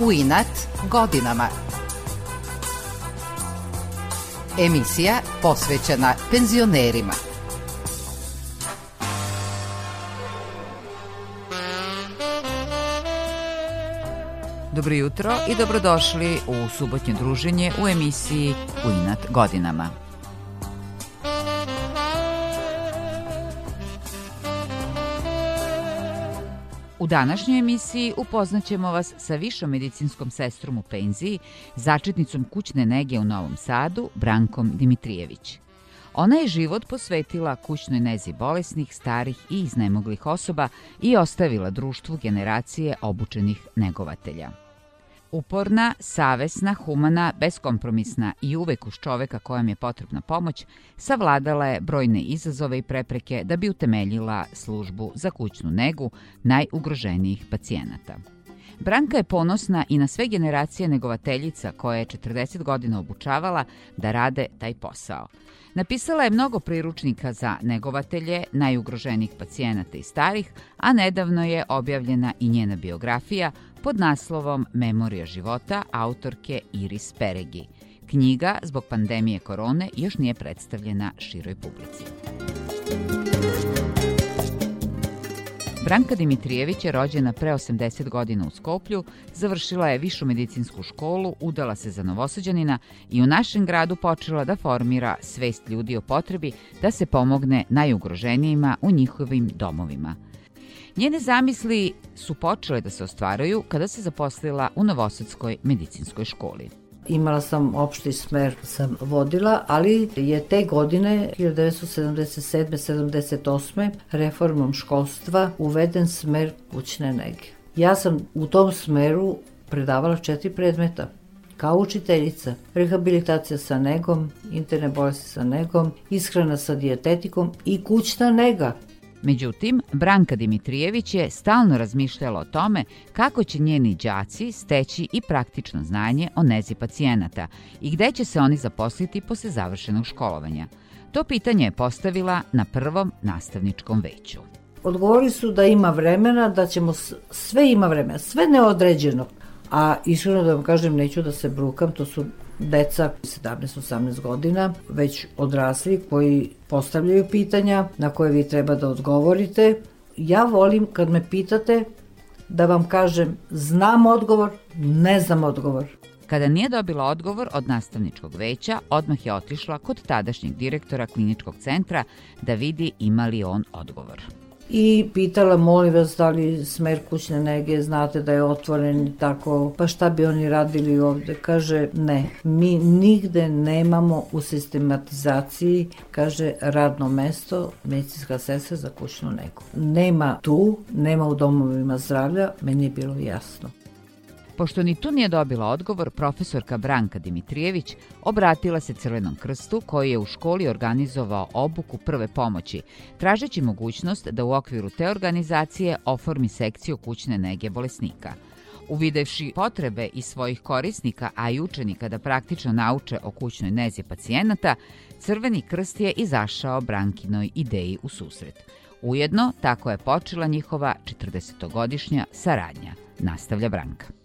u inat godinama. Emisija posvećena penzionerima. Dobro jutro i dobrodošli u subotnje druženje u emisiji U inat godinama. U današnjoj emisiji upoznaćemo vas sa višom medicinskom sestrom u penziji, začetnicom kućne nege u Novom Sadu, Brankom Dimitrijević. Ona je život posvetila kućnoj nezi bolesnih, starih i iznemoglih osoba i ostavila društvu generacije obučenih negovatelja. Uporna, savesna, humana, beskompromisna i uvek uz čoveka kojem je potrebna pomoć, savladala je brojne izazove i prepreke da bi utemeljila službu za kućnu negu najugroženijih pacijenata. Branka je ponosna i na sve generacije negovateljica koje je 40 godina obučavala da rade taj posao. Napisala je mnogo priručnika za negovatelje najugroženijih pacijenata i starih, a nedavno je objavljena i njena biografija pod naslovom Memorija života autorke Iris Peregi. Knjiga zbog pandemije korone još nije predstavljena široj publici. Branka Dimitrijević je rođena pre 80 godina u Skoplju, završila je višu medicinsku školu, udala se za novosađanina i u našem gradu počela da formira svest ljudi o potrebi da se pomogne najugroženijima u njihovim domovima. Njene zamisli su počele da se ostvaraju kada se zaposlila u Novosadskoj medicinskoj školi. Imala opšti smer sam vodila, ali je te godine 1977-78. reformom školstva uveden smer kućne nege. Ja sam u tom smeru predavala četiri predmeta kao učiteljica, rehabilitacija sa negom, interne bolesti sa negom, ishrana sa dijetetikom i kućna nega. Međutim, Branka Dimitrijević je stalno razmišljala o tome kako će njeni đaci steći i praktično znanje o nezi pacijenata i gde će se oni zaposliti posle završenog školovanja. To pitanje je postavila na prvom nastavničkom veću. Odgovori su da ima vremena, da ćemo sve ima vremena, sve neodređeno. A iskreno da vam kažem, neću da se brukam, to su deca 17-18 godina, već odrasli koji postavljaju pitanja na koje vi treba da odgovorite. Ja volim kad me pitate da vam kažem znam odgovor, ne znam odgovor. Kada nije dobila odgovor od nastavničkog veća, odmah je otišla kod tadašnjeg direktora kliničkog centra da vidi ima li on odgovor i pitala molim vas da li smer kućne nege znate da je otvoren i tako? Pa šta bi oni radili ovde? Kaže ne. Mi nigde nemamo u sistematizaciji kaže radno mesto medicinska sestra za kućnu negu. Nema tu nema u domovima zdravlja meni je bilo jasno Pošto ni tu nije dobila odgovor, profesorka Branka Dimitrijević obratila se Crvenom krstu koji je u školi organizovao obuku prve pomoći, tražeći mogućnost da u okviru te organizacije oformi sekciju kućne nege bolesnika. Uvidevši potrebe i svojih korisnika, a i učenika da praktično nauče o kućnoj nezi pacijenata, Crveni krst je izašao Brankinoj ideji u susret. Ujedno, tako je počela njihova 40-godišnja saradnja, nastavlja Branka.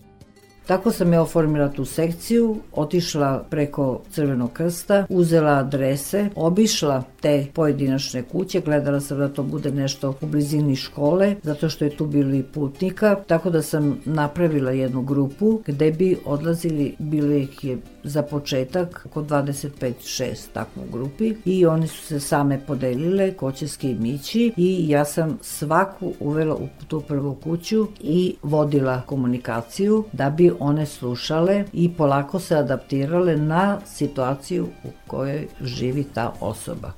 Tako sam ja oformila tu sekciju, otišla preko Crvenog krsta, uzela adrese, obišla te pojedinačne kuće, gledala sam da to bude nešto u blizini škole, zato što je tu bili putnika, tako da sam napravila jednu grupu gde bi odlazili, bilo ih je za početak oko 25-6 tako u grupi i oni su se same podelile ko će s kim ići i ja sam svaku uvela u tu prvu kuću i vodila komunikaciju da bi one slušale i polako se adaptirale na situaciju u kojoj živi ta osoba.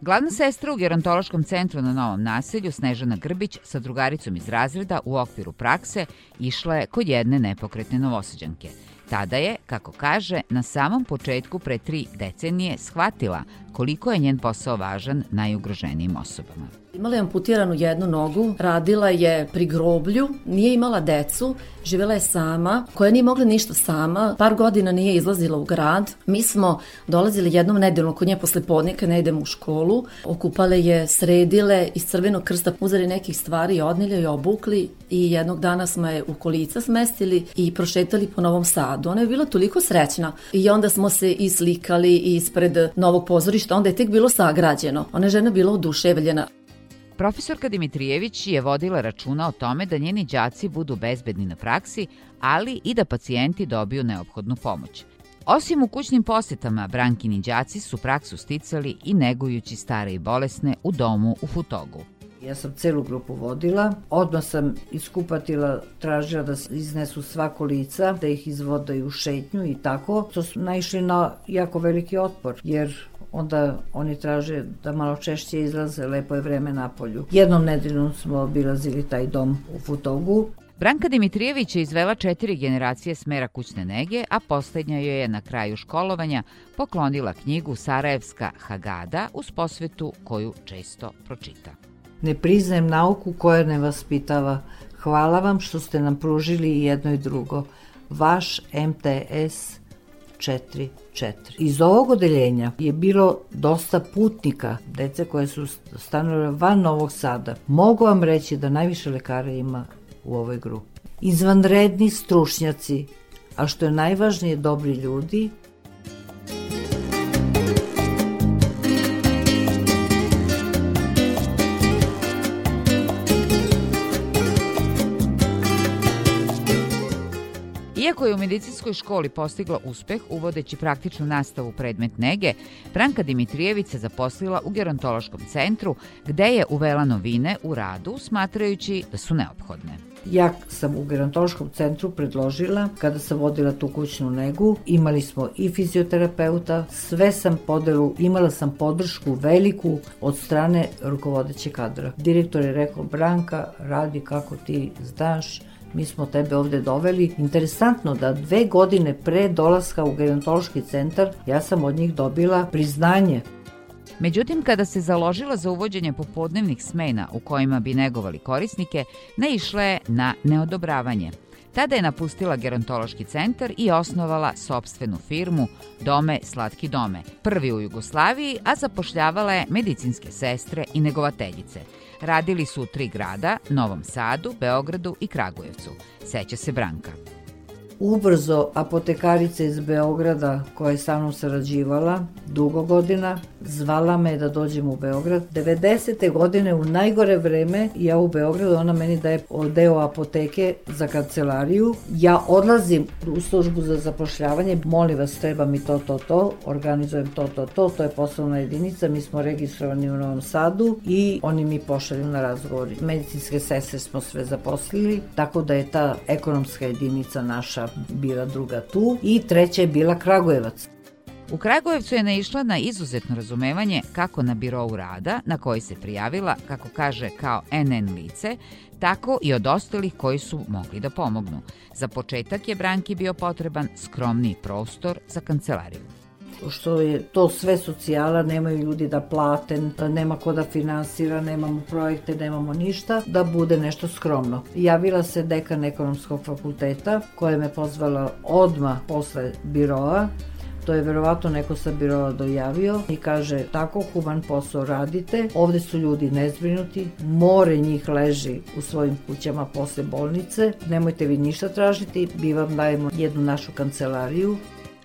Glavna sestra u gerontološkom centru na Novom naselju, Snežana Grbić, sa drugaricom iz razreda u okviru prakse išla je kod jedne nepokretne novosađanke. Tada je, kako kaže, na samom početku pre tri decenije shvatila koliko je njen posao važan najugroženijim osobama. Imala je amputiranu jednu nogu, radila je pri groblju, nije imala decu, živela je sama, koja nije mogla ništa sama, par godina nije izlazila u grad. Mi smo dolazili jednom nedeljno kod nje posle podnika, ne idemo u školu, okupale je, sredile, iz crvenog krsta uzeli nekih stvari, odnili i obukli i jednog dana smo je u kolica smestili i prošetali po Novom Sadu. Ona je bila toliko srećna i onda smo se islikali ispred novog pozorišta, onda je tek bilo sagrađeno. Ona je žena bila oduševljena. Profesorka Dimitrijević je vodila računa o tome da njeni đaci budu bezbedni na praksi, ali i da pacijenti dobiju neophodnu pomoć. Osim u kućnim posetama, Brankini đaci su praksu sticali i negujući stare i bolesne u domu u Futogu. Ja sam celu grupu vodila, odmah sam iskupatila, tražila da iznesu svako lica, da ih izvodaju u šetnju i tako. To su naišli na jako veliki otpor, jer onda oni traže da malo češće izlaze, lepo je vreme na polju. Jednom nedeljom smo obilazili taj dom u Futogu. Branka Dimitrijević je izvela četiri generacije smera kućne nege, a poslednja joj je na kraju školovanja poklonila knjigu Sarajevska Hagada uz posvetu koju često pročita. Ne priznajem nauku koja ne vaspitava. Hvala vam što ste nam pružili jedno i drugo. Vaš MTS 4 4. Iz ovog odeljenja je bilo dosta putnika, dece koje su stanovale van Novog Sada. Mogu vam reći da najviše lekara ima u ovoj grupi. Izvanredni stručnjaci, a što je najvažnije dobri ljudi, Iako je u medicinskoj školi postigla uspeh uvodeći praktičnu nastavu predmet nege, Branka Dimitrijević se zaposlila u gerontološkom centru gde je uvela novine u radu smatrajući da su neophodne. Ja sam u gerontološkom centru predložila, kada sam vodila tu kućnu negu, imali smo i fizioterapeuta, sve sam podelu, imala sam podršku veliku od strane rukovodeće kadra. Direktor je rekao, Branka, radi kako ti znaš, mi smo tebe ovde doveli. Interesantno da dve godine pre dolaska u gerontološki centar ja sam od njih dobila priznanje Međutim, kada se založila za uvođenje popodnevnih smena u kojima bi negovali korisnike, ne išle je na neodobravanje. Tada je napustila gerontološki centar i osnovala sobstvenu firmu Dome Slatki dome, prvi u Jugoslaviji, a zapošljavala je medicinske sestre i negovateljice – Radili su u tri grada, Novom Sadu, Beogradu i Kragujevcu. Seća se Branka. Ubrzo apotekarica iz Beograda koja je sa mnom sarađivala dugo godina zvala me da dođem u Beograd. 90. godine u najgore vreme ja u Beogradu, ona meni daje deo apoteke za kancelariju. Ja odlazim u službu za zapošljavanje, molim vas treba mi to, to, to, organizujem to, to, to, to je poslovna jedinica, mi smo registrovani u Novom Sadu i oni mi pošalju na razgovor. Medicinske sestre smo sve zaposlili, tako da je ta ekonomska jedinica naša bila druga tu i treća je bila Kragujevac. U Kragujevcu je naišla na izuzetno razumevanje kako na birovu rada, na koji se prijavila, kako kaže, kao NN lice, tako i od ostalih koji su mogli da pomognu. Za početak je Branki bio potreban skromniji prostor za kancelariju što je to sve socijala, nemaju ljudi da plate, nema ko da finansira, nemamo projekte, nemamo ništa, da bude nešto skromno. Javila se dekan ekonomskog fakulteta koja me pozvala odma posle biroa To je verovatno neko sa biroa dojavio i kaže tako human posao radite, ovde su ljudi nezbrinuti, more njih leži u svojim kućama posle bolnice, nemojte vi ništa tražiti, mi vam dajemo jednu našu kancelariju,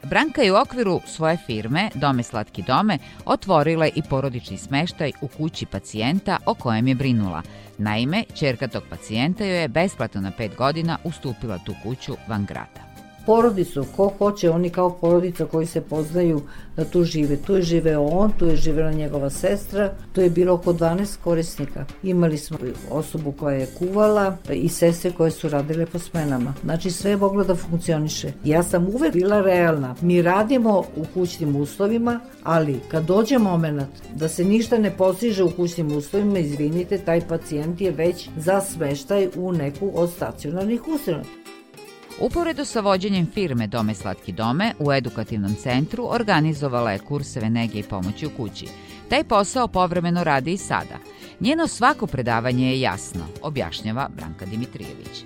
Branka je u okviru svoje firme Dome Slatki dome otvorila i porodični smeštaj u kući pacijenta o kojem je brinula. Naime, čerka tog pacijenta joj je besplatno na 5 godina ustupila tu kuću van grada porodicu, ko hoće, oni kao porodica koji se poznaju da tu žive. Tu je živeo on, tu je živela njegova sestra, tu je bilo oko 12 korisnika. Imali smo osobu koja je kuvala i sestre koje su radile po smenama. Znači sve je moglo da funkcioniše. Ja sam uvek bila realna. Mi radimo u kućnim uslovima, ali kad dođe moment da se ništa ne postiže u kućnim uslovima, izvinite, taj pacijent je već za smeštaj u neku od stacionarnih ustanova. Uporedo sa vođenjem firme Dome Slatki dome, u edukativnom centru organizovala je kurseve nege i pomoći u kući. Taj posao povremeno radi i sada. Njeno svako predavanje je jasno, objašnjava Branka Dimitrijević.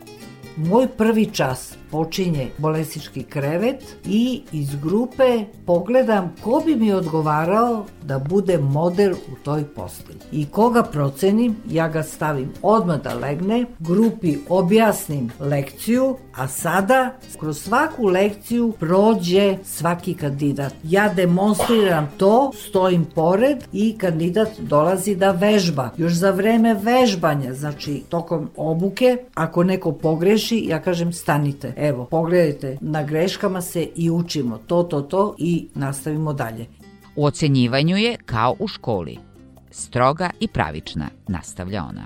Moj prvi čas počinje bolesički krevet i iz grupe pogledam ko bi mi odgovarao da bude model u toj postelji. I koga procenim, ja ga stavim odmah da legne, grupi objasnim lekciju, a sada kroz svaku lekciju prođe svaki kandidat. Ja demonstriram to, stojim pored i kandidat dolazi da vežba. Još za vreme vežbanja, znači tokom obuke, ako neko pogreši, ja kažem stanite. Evo, pogledajte, na greškama se i učimo to, to, to i nastavimo dalje. U ocenjivanju je kao u školi. Stroga i pravična, nastavlja ona.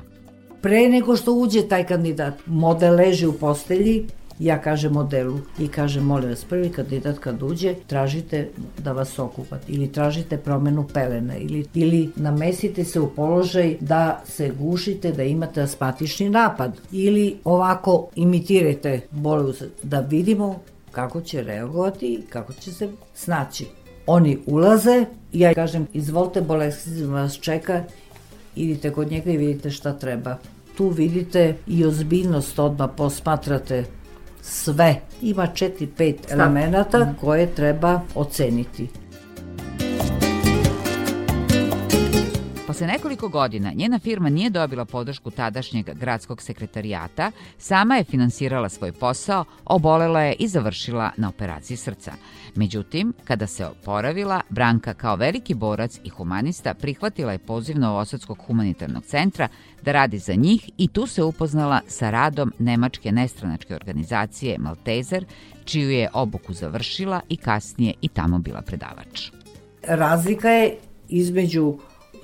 Pre nego što uđe taj kandidat, model leži u postelji, ja kažem modelu i kažem molim vas prvi kandidat kad uđe tražite da vas okupate ili tražite promenu pelena ili, ili namestite se u položaj da se gušite da imate asmatični napad ili ovako imitirajte bolu da vidimo kako će reagovati i kako će se snaći. Oni ulaze, ja kažem izvolite bolesti vas čeka, idite kod njega i vidite šta treba. Tu vidite i ozbiljnost odmah posmatrate sve. Ima 4-5 elemenata koje treba oceniti. Posle nekoliko godina njena firma nije dobila podršku tadašnjeg gradskog sekretarijata, sama je finansirala svoj posao, obolela je i završila na operaciji srca. Međutim, kada se oporavila, Branka kao veliki borac i humanista prihvatila je poziv Novosadskog humanitarnog centra da radi za njih i tu se upoznala sa radom Nemačke nestranačke organizacije Maltezer, čiju je obuku završila i kasnije i tamo bila predavač. Razlika je između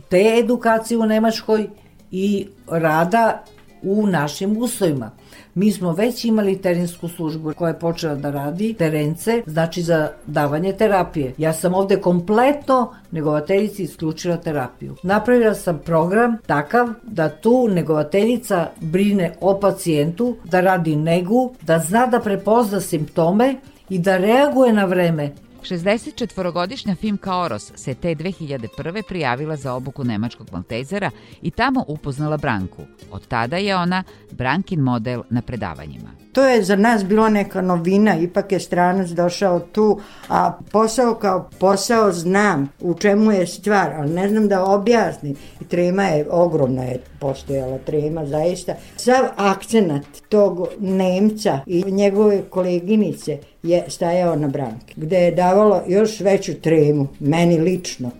te edukacije u Nemačkoj i rada u našim uslovima. Mi smo već imali terensku službu koja je počela da radi terence, znači za davanje terapije. Ja sam ovde kompletno negovateljici isključila terapiju. Napravila sam program takav da tu negovateljica brine o pacijentu, da radi negu, da zna da prepozna simptome i da reaguje na vreme 64-godišnja Fimka Oros se te 2001. prijavila za obuku nemačkog maltezera i tamo upoznala Branku. Od tada je ona Brankin model na predavanjima. To je za nas bilo neka novina, ipak je stranac došao tu, a posao kao posao znam u čemu je stvar, ali ne znam da objasnim. I trema je, ogromna je postojala trema, zaista. Sav akcenat tog Nemca i njegove koleginice je stajao na branki, gde je davalo još veću tremu, meni lično.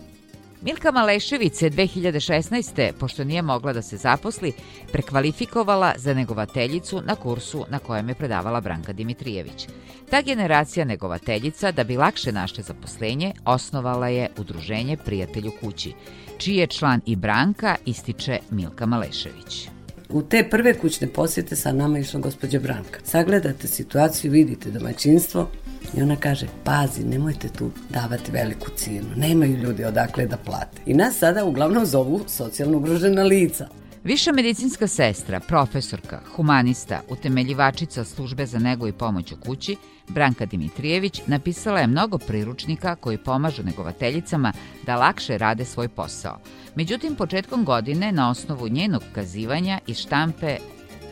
Milka Malešević se 2016. pošto nije mogla da se zaposli, prekvalifikovala za negovateljicu na kursu na kojem je predavala Branka Dimitrijević. Ta generacija negovateljica, da bi lakše našle zaposlenje, osnovala je Udruženje Prijatelju kući, čiji je član i Branka ističe Milka Malešević. U te prve kućne posjete sa nama išla gospođa Branka. Sagledate situaciju, vidite domaćinstvo, I ona kaže, pazi, nemojte tu davati veliku cijenu. Nemaju ljudi odakle da plate. I nas sada uglavnom zovu socijalno ugrožena lica. Viša medicinska sestra, profesorka, humanista, utemeljivačica službe za nego i pomoć u kući, Branka Dimitrijević napisala je mnogo priručnika koji pomažu negovateljicama da lakše rade svoj posao. Međutim, početkom godine, na osnovu njenog kazivanja iz štampe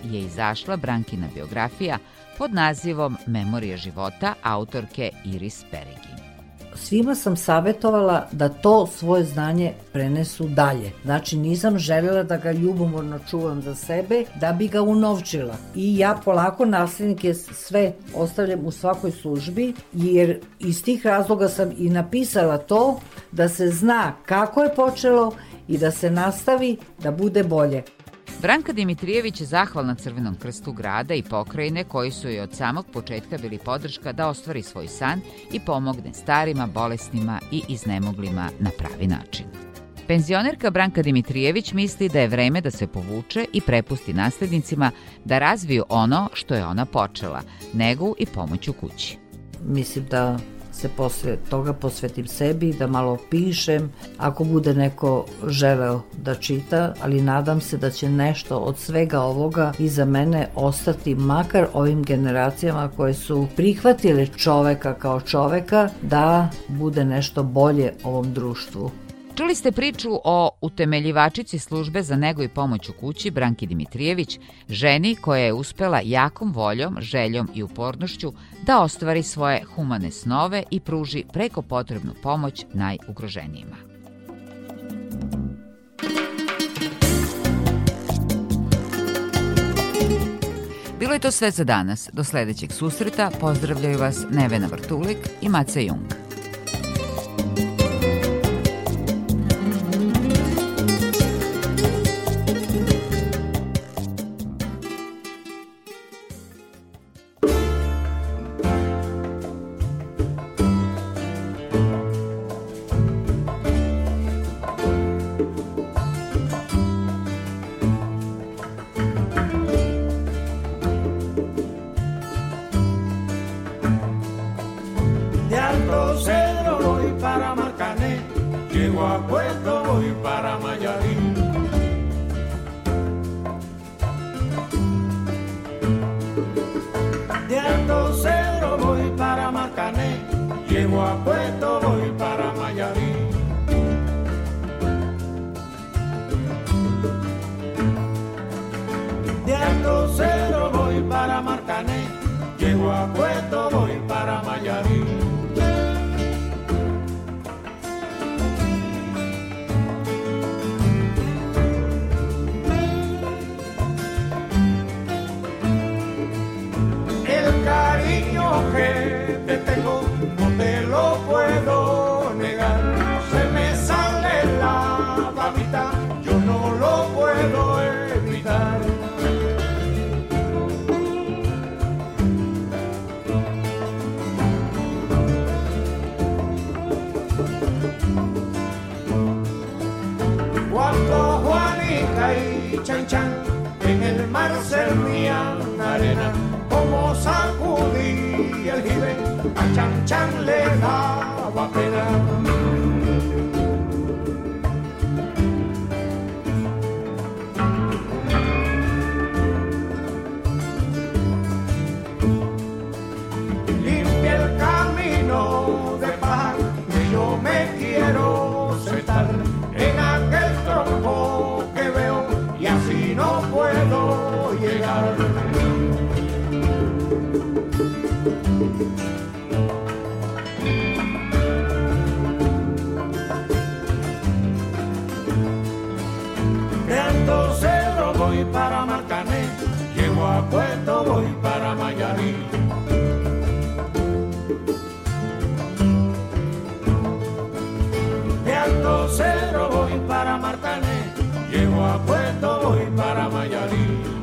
je izašla Brankina biografija pod nazivom Memorija života autorke Iris Peregi. Svima sam savjetovala da to svoje znanje prenesu dalje. Znači nisam željela da ga ljubomorno čuvam za sebe, da bi ga unovčila. I ja polako naslednike sve ostavljam u svakoj službi, jer iz tih razloga sam i napisala to da se zna kako je počelo i da se nastavi da bude bolje. Branka Dimitrijević je zahvalna Crvenom krstu grada i pokrajine koji su joj od samog početka bili podrška da ostvari svoj san i pomogne starima, bolesnima i iznemoglima na pravi način. Penzionerka Branka Dimitrijević misli da je vreme da se povuče i prepusti naslednicima da razviju ono što je ona počela, negu i pomoć u kući. Mislim da se posle toga posvetim sebi, da malo pišem, ako bude neko želeo da čita, ali nadam se da će nešto od svega ovoga iza mene ostati makar ovim generacijama koje su prihvatile čoveka kao čoveka da bude nešto bolje ovom društvu. Čuli ste priču o utemeljivačici službe za nego i pomoć u kući Branki Dimitrijević, ženi koja je uspela jakom voljom, željom i upornošću da ostvari svoje humane snove i pruži preko potrebnu pomoć najugroženijima. Bilo je to sve za danas. Do sledećeg susreta pozdravljaju vas Nevena Vrtulik i Maca Jung. De Alto Cero voy para Marcané, llego a Puerto, voy para Mayarín. El cariño que te tengo no te lo puedo with. Santo voy para Mayarín.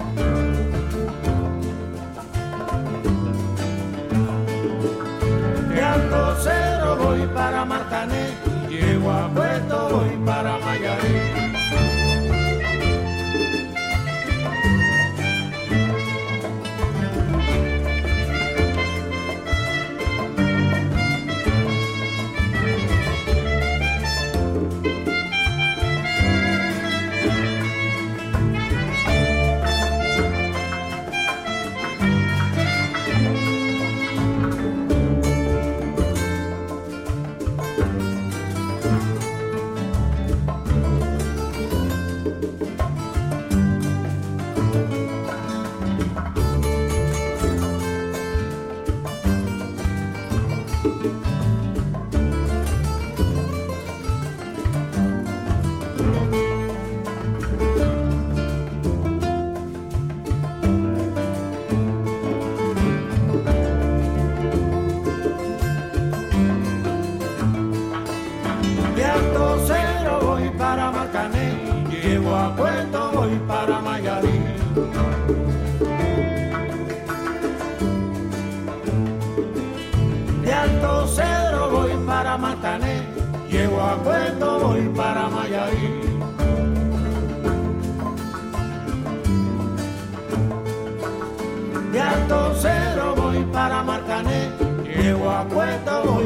llevo a puerto, voy para Mayarín. De Alto Cedro voy para Matané, llevo a puerto, voy para Mayarín. De Alto Cedro voy para Marcané, llevo a puerto, voy